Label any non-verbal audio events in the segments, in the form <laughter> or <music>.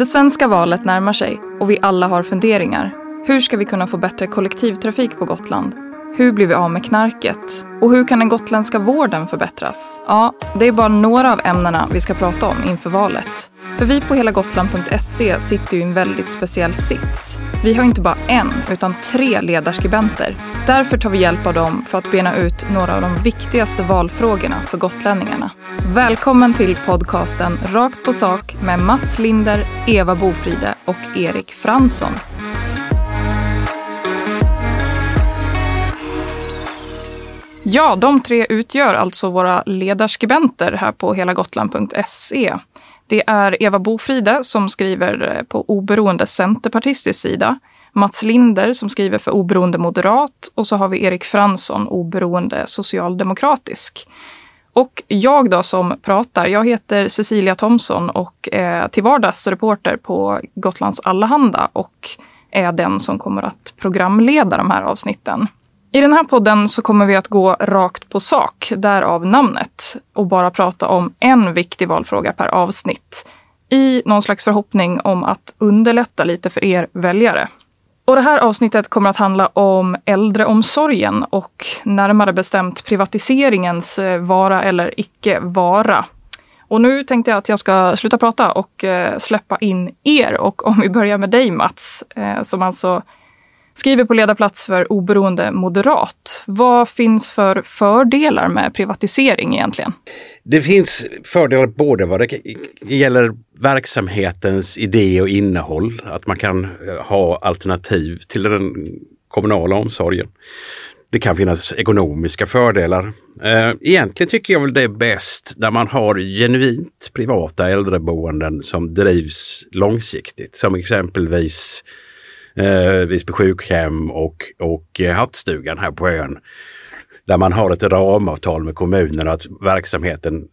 Det svenska valet närmar sig och vi alla har funderingar. Hur ska vi kunna få bättre kollektivtrafik på Gotland? Hur blir vi av med knarket? Och hur kan den gotländska vården förbättras? Ja, det är bara några av ämnena vi ska prata om inför valet. För vi på helagotland.se sitter ju i en väldigt speciell sits. Vi har inte bara en, utan tre ledarskribenter. Därför tar vi hjälp av dem för att bena ut några av de viktigaste valfrågorna för gotlänningarna. Välkommen till podcasten Rakt på sak med Mats Linder, Eva Bofride och Erik Fransson. Ja, de tre utgör alltså våra ledarskribenter här på helagotland.se. Det är Eva Bofride som skriver eh, på oberoende centerpartistisk sida. Mats Linder som skriver för oberoende moderat och så har vi Erik Fransson, oberoende socialdemokratisk. Och jag då som pratar, jag heter Cecilia Thomsson och är till vardags reporter på Gotlands Allehanda och är den som kommer att programleda de här avsnitten. I den här podden så kommer vi att gå rakt på sak, därav namnet, och bara prata om en viktig valfråga per avsnitt. I någon slags förhoppning om att underlätta lite för er väljare. Och det här avsnittet kommer att handla om äldreomsorgen och närmare bestämt privatiseringens eh, vara eller icke vara. Och nu tänkte jag att jag ska sluta prata och eh, släppa in er. Och om vi börjar med dig Mats, eh, som alltså skriver på ledarplats för oberoende moderat. Vad finns för fördelar med privatisering egentligen? Det finns fördelar både vad det gäller verksamhetens idé och innehåll, att man kan eh, ha alternativ till den kommunala omsorgen. Det kan finnas ekonomiska fördelar. Eh, egentligen tycker jag väl det är bäst när man har genuint privata äldreboenden som drivs långsiktigt, som exempelvis eh, Visby sjukhem och, och eh, Hattstugan här på ön. Där man har ett ramavtal med kommunen att verksamheten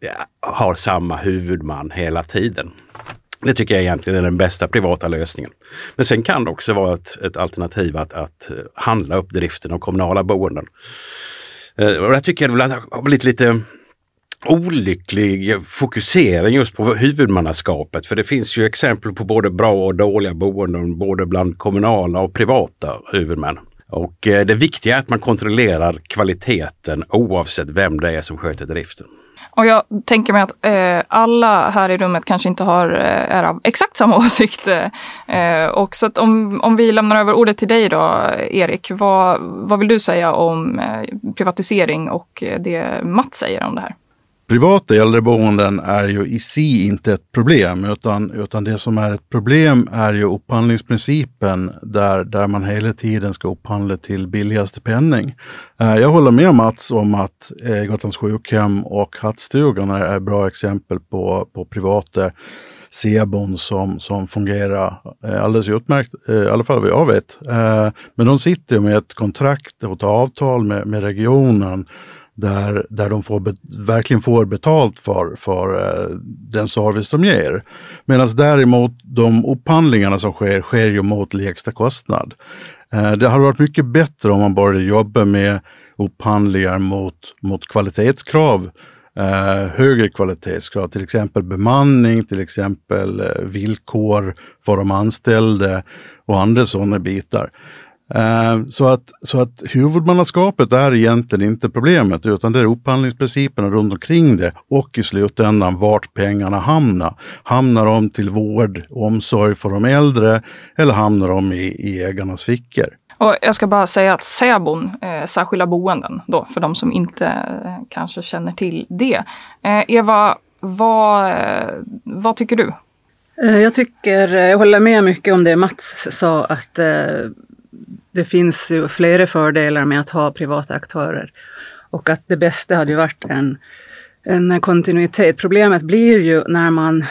ja, har samma huvudman hela tiden. Det tycker jag egentligen är den bästa privata lösningen. Men sen kan det också vara ett, ett alternativ att, att eh, handla upp driften av kommunala boenden. Eh, och där tycker jag det har blivit lite olycklig fokusering just på huvudmannaskapet. För det finns ju exempel på både bra och dåliga boenden både bland kommunala och privata huvudmän. Och eh, det viktiga är att man kontrollerar kvaliteten oavsett vem det är som sköter driften. Och jag tänker mig att eh, alla här i rummet kanske inte har, eh, är av exakt samma <laughs> åsikt. Eh, eh, och så att om, om vi lämnar över ordet till dig då, Erik. Vad, vad vill du säga om privatisering och det Mats säger om det här? Privata äldreboenden är ju i sig inte ett problem, utan, utan det som är ett problem är ju upphandlingsprincipen där, där man hela tiden ska upphandla till billigaste penning. Eh, jag håller med Mats om att eh, Gotlands sjukhem och Hattstugan är, bra exempel på, på privata Sebon som, som fungerar eh, alldeles utmärkt, i alla fall vad jag vet. Men de sitter med ett kontrakt och ett avtal med, med regionen där, där de får be, verkligen får betalt för, för eh, den service de ger. Medan däremot de upphandlingarna som sker, sker ju mot lägsta kostnad. Eh, det hade varit mycket bättre om man började jobba med upphandlingar mot, mot kvalitetskrav eh, högre kvalitetskrav, till exempel bemanning, till exempel eh, villkor för de anställda och andra sådana bitar. Eh, så att, så att huvudmannaskapet är egentligen inte problemet utan det är upphandlingsprinciperna runt omkring det och i slutändan vart pengarna hamnar. Hamnar de till vård och omsorg för de äldre eller hamnar de i, i ägarnas fickor? Och jag ska bara säga att SÄBON, eh, särskilda boenden, då, för de som inte eh, kanske känner till det. Eh, Eva, vad, eh, vad tycker du? Eh, jag tycker, jag håller med mycket om det Mats sa, att det finns ju flera fördelar med att ha privata aktörer. Och att det bästa hade ju varit en, en kontinuitet. Problemet blir ju när man,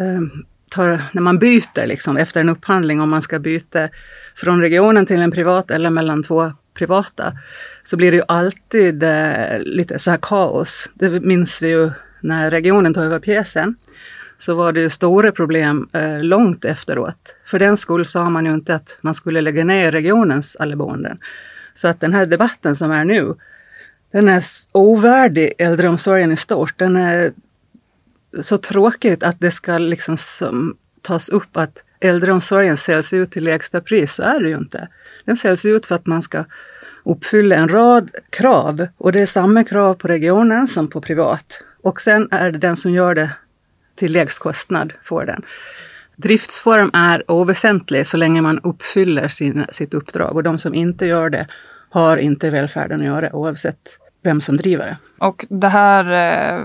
eh, tar, när man byter liksom, efter en upphandling, om man ska byta från regionen till en privat eller mellan två privata, så blir det ju alltid eh, lite så här kaos. Det minns vi ju när regionen tog över pjäsen så var det ju stora problem eh, långt efteråt. För den skull sa man ju inte att man skulle lägga ner regionens alla boenden. Så att den här debatten som är nu, den är ovärdig äldreomsorgen i stort. Den är så tråkigt att det ska liksom som, tas upp att äldreomsorgen säljs ut till lägsta pris, så är det ju inte. Den säljs ut för att man ska uppfylla en rad krav och det är samma krav på regionen som på privat. Och sen är det den som gör det till lägst kostnad får den. Driftsform är oväsentlig så länge man uppfyller sin, sitt uppdrag och de som inte gör det har inte välfärden att göra oavsett vem som driver det. Och det här eh,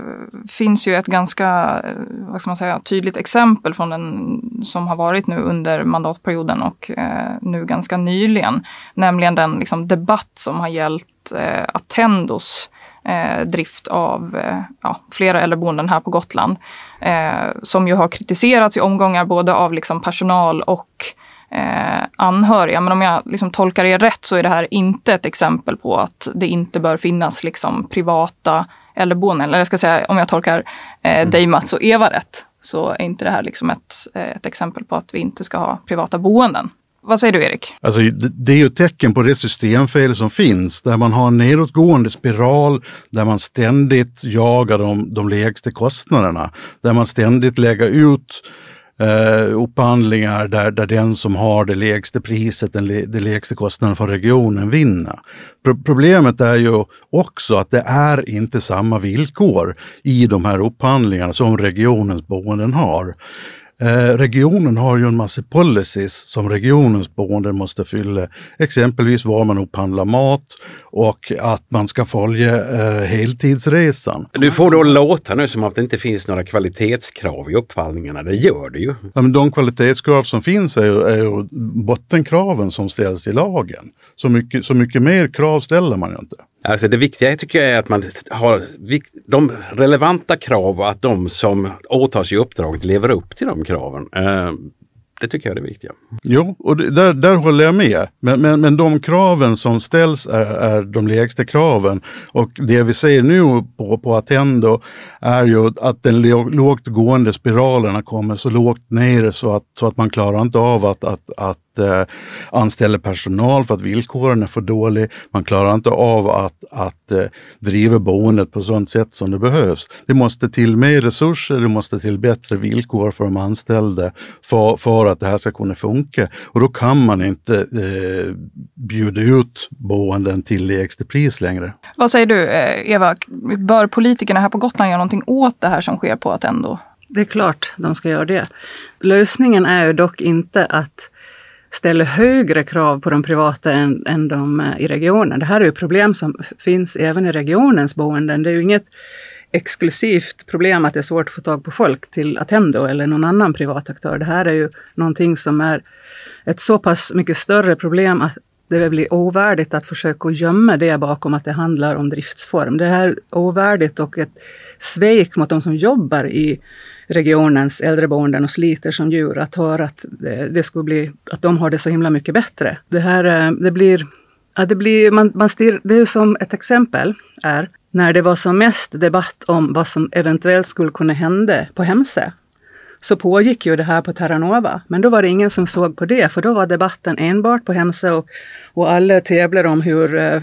finns ju ett ganska eh, vad ska man säga, tydligt exempel från den som har varit nu under mandatperioden och eh, nu ganska nyligen. Nämligen den liksom, debatt som har gällt eh, Attendos eh, drift av eh, ja, flera äldreboenden här på Gotland. Eh, som ju har kritiserats i omgångar både av liksom, personal och eh, anhöriga. Men om jag liksom tolkar er rätt så är det här inte ett exempel på att det inte bör finnas liksom, privata äldreboenden. Eller jag ska säga, om jag tolkar eh, mm. dig Mats och Eva rätt, så är inte det här liksom ett, ett exempel på att vi inte ska ha privata boenden. Vad säger du Erik? Alltså, det är ju ett tecken på det systemfel som finns där man har en nedåtgående spiral där man ständigt jagar de, de lägsta kostnaderna. Där man ständigt lägger ut eh, upphandlingar där, där den som har det lägsta priset, den, det lägsta kostnaden för regionen vinner. Pro problemet är ju också att det är inte samma villkor i de här upphandlingarna som regionens boenden har. Eh, regionen har ju en massa policies som regionens boende måste fylla. Exempelvis var man upphandlar mat och att man ska följa eh, heltidsresan. Du får då låta nu som att det inte finns några kvalitetskrav i upphandlingarna. Det gör det ju. Ja, men de kvalitetskrav som finns är är bottenkraven som ställs i lagen. Så mycket, så mycket mer krav ställer man ju inte. Alltså det viktiga tycker jag är att man har de relevanta krav och att de som åtar sig uppdraget lever upp till de kraven. Eh, det tycker jag är det viktiga. Jo, och där, där håller jag med. Men, men, men de kraven som ställs är, är de lägsta kraven. Och det vi ser nu på, på Attendo är ju att den lågt gående spiralerna kommer så lågt ner så att, så att man klarar inte av att, att, att eh, anställa personal för att villkoren är för dåliga. Man klarar inte av att, att eh, driva boendet på sådant sätt som det behövs. Det måste till mer resurser, det måste till bättre villkor för de anställda för, för att det här ska kunna funka. Och då kan man inte eh, bjuda ut boenden till lägsta pris längre. Vad säger du eh, Eva, bör politikerna här på Gotland göra någonting åt det här som sker på Attendo? Det är klart de ska göra det. Lösningen är ju dock inte att ställer högre krav på de privata än, än de eh, i regionen. Det här är ju problem som finns även i regionens boenden. Det är ju inget exklusivt problem att det är svårt att få tag på folk till Attendo eller någon annan privat aktör. Det här är ju någonting som är ett så pass mycket större problem att det blir ovärdigt att försöka gömma det bakom att det handlar om driftsform. Det är ovärdigt och ett svek mot de som jobbar i regionens äldreboenden och sliter som djur att höra att det, det skulle bli, att de har det så himla mycket bättre. Det här, eh, det blir, ja, det blir, man, man stir, det är som ett exempel är när det var som mest debatt om vad som eventuellt skulle kunna hända på Hemse så pågick ju det här på Terranova. Men då var det ingen som såg på det, för då var debatten enbart på Hemse och, och alla tävlar om hur eh,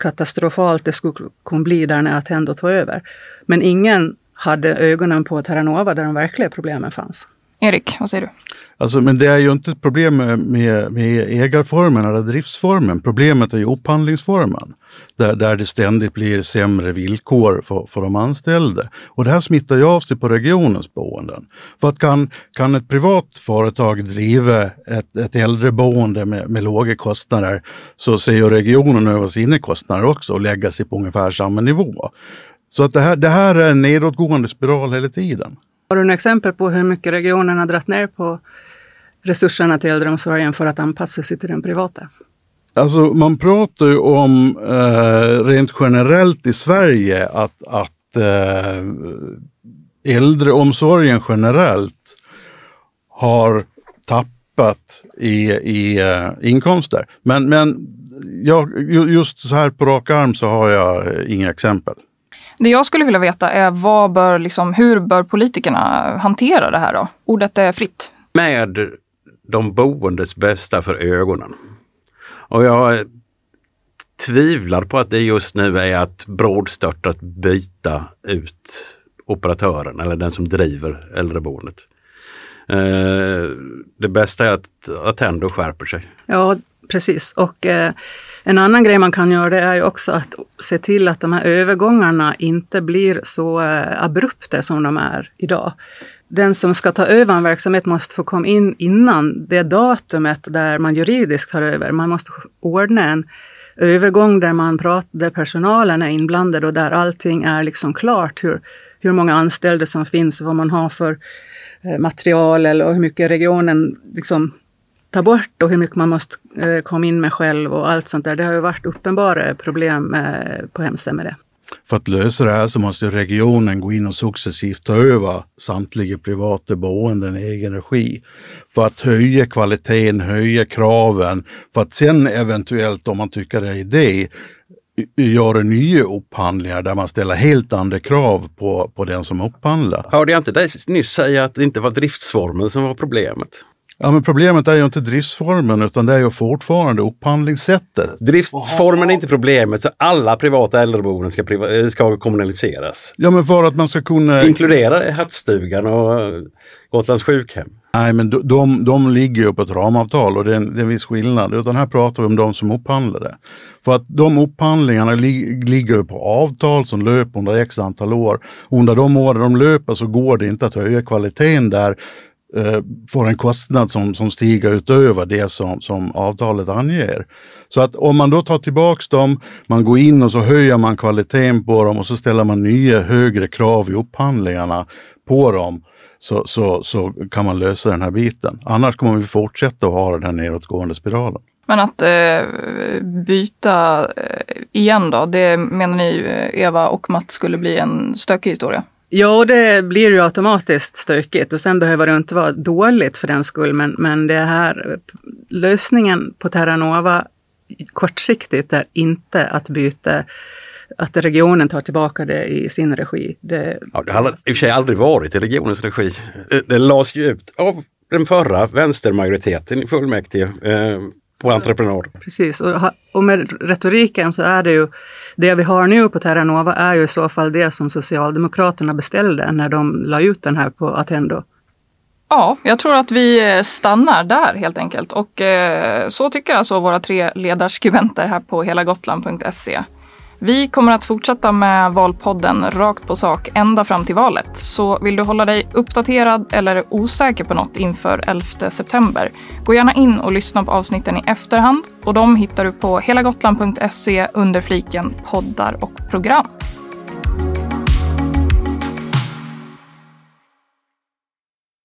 katastrofalt det skulle kunna bli där när Attendo tog över. Men ingen hade ögonen på Terranova där de verkliga problemen fanns. Erik, vad säger du? Alltså, men det är ju inte ett problem med, med ägarformen eller driftsformen. Problemet är ju upphandlingsformen. Där, där det ständigt blir sämre villkor för, för de anställda. Och det här smittar ju av sig på regionens boenden. För att kan, kan ett privat företag driva ett, ett äldreboende med, med låga kostnader så ser ju regionen över sina kostnader också och lägga sig på ungefär samma nivå. Så att det, här, det här är en nedåtgående spiral hela tiden. Har du några exempel på hur mycket regionen har dragit ner på resurserna till äldreomsorgen för att anpassa sig till den privata? Alltså man pratar ju om eh, rent generellt i Sverige att, att eh, äldreomsorgen generellt har tappat i, i uh, inkomster. Men, men jag, just så här på rak arm så har jag inga exempel. Det jag skulle vilja veta är vad bör, liksom, hur bör politikerna hantera det här då? Ordet är fritt. Med de boendes bästa för ögonen. Och jag tvivlar på att det just nu är att brådstörtat byta ut operatören eller den som driver äldreboendet. Eh, det bästa är att Attendo skärper sig. Ja, precis. Och eh, en annan grej man kan göra det är ju också att se till att de här övergångarna inte blir så eh, abrupta som de är idag. Den som ska ta över en verksamhet måste få komma in innan det datumet där man juridiskt tar över. Man måste ordna en övergång där man pratar, där personalen är inblandad och där allting är liksom klart. Hur, hur många anställda som finns, vad man har för eh, material eller hur mycket regionen liksom tar bort och hur mycket man måste eh, komma in med själv och allt sånt där. Det har ju varit uppenbara problem eh, på Hemsö med det. För att lösa det här så måste regionen gå in och successivt ta över samtliga privata boenden i egen regi. För att höja kvaliteten, höja kraven, för att sen eventuellt om man tycker det är idé göra nya upphandlingar där man ställer helt andra krav på, på den som upphandlar. Hörde jag inte dig nyss säga att det inte var driftsformen som var problemet? Ja, men problemet är ju inte driftsformen utan det är ju fortfarande upphandlingssättet. Driftsformen är inte problemet, så alla privata äldreboenden ska, priva ska kommunaliseras. Ja, men för att man ska kunna... Inkludera Hattstugan och Gotlands sjukhem. Nej, men de, de, de ligger ju på ett ramavtal och det är, en, det är en viss skillnad. Utan här pratar vi om de som upphandlar det. För att de upphandlingarna li, ligger på avtal som löper under x antal år. Under de åren de löper så går det inte att höja kvaliteten där eh, Eh, får en kostnad som, som stiger utöver det som, som avtalet anger. Så att om man då tar tillbaks dem, man går in och så höjer man kvaliteten på dem och så ställer man nya högre krav i upphandlingarna på dem så, så, så kan man lösa den här biten. Annars kommer vi fortsätta att ha den här nedåtgående spiralen. Men att eh, byta eh, igen då, det menar ni eh, Eva och Matt skulle bli en stökig historia? Ja, det blir ju automatiskt stökigt och sen behöver det inte vara dåligt för den skull. Men, men det här lösningen på Terranova kortsiktigt är inte att byta att regionen tar tillbaka det i sin regi. Det, ja, det har i och för sig aldrig varit i regionens regi. Eh, det lades ju ut av den förra vänstermajoriteten i fullmäktige eh, på entreprenad. Precis, och, och med retoriken så är det ju det vi har nu på Terranova är ju i så fall det som Socialdemokraterna beställde när de la ut den här på Attendo. Ja, jag tror att vi stannar där helt enkelt och eh, så tycker alltså våra tre ledarskribenter här på helagotland.se. Vi kommer att fortsätta med Valpodden rakt på sak ända fram till valet. Så vill du hålla dig uppdaterad eller osäker på något inför 11 september, gå gärna in och lyssna på avsnitten i efterhand och de hittar du på helagotland.se under fliken poddar och program.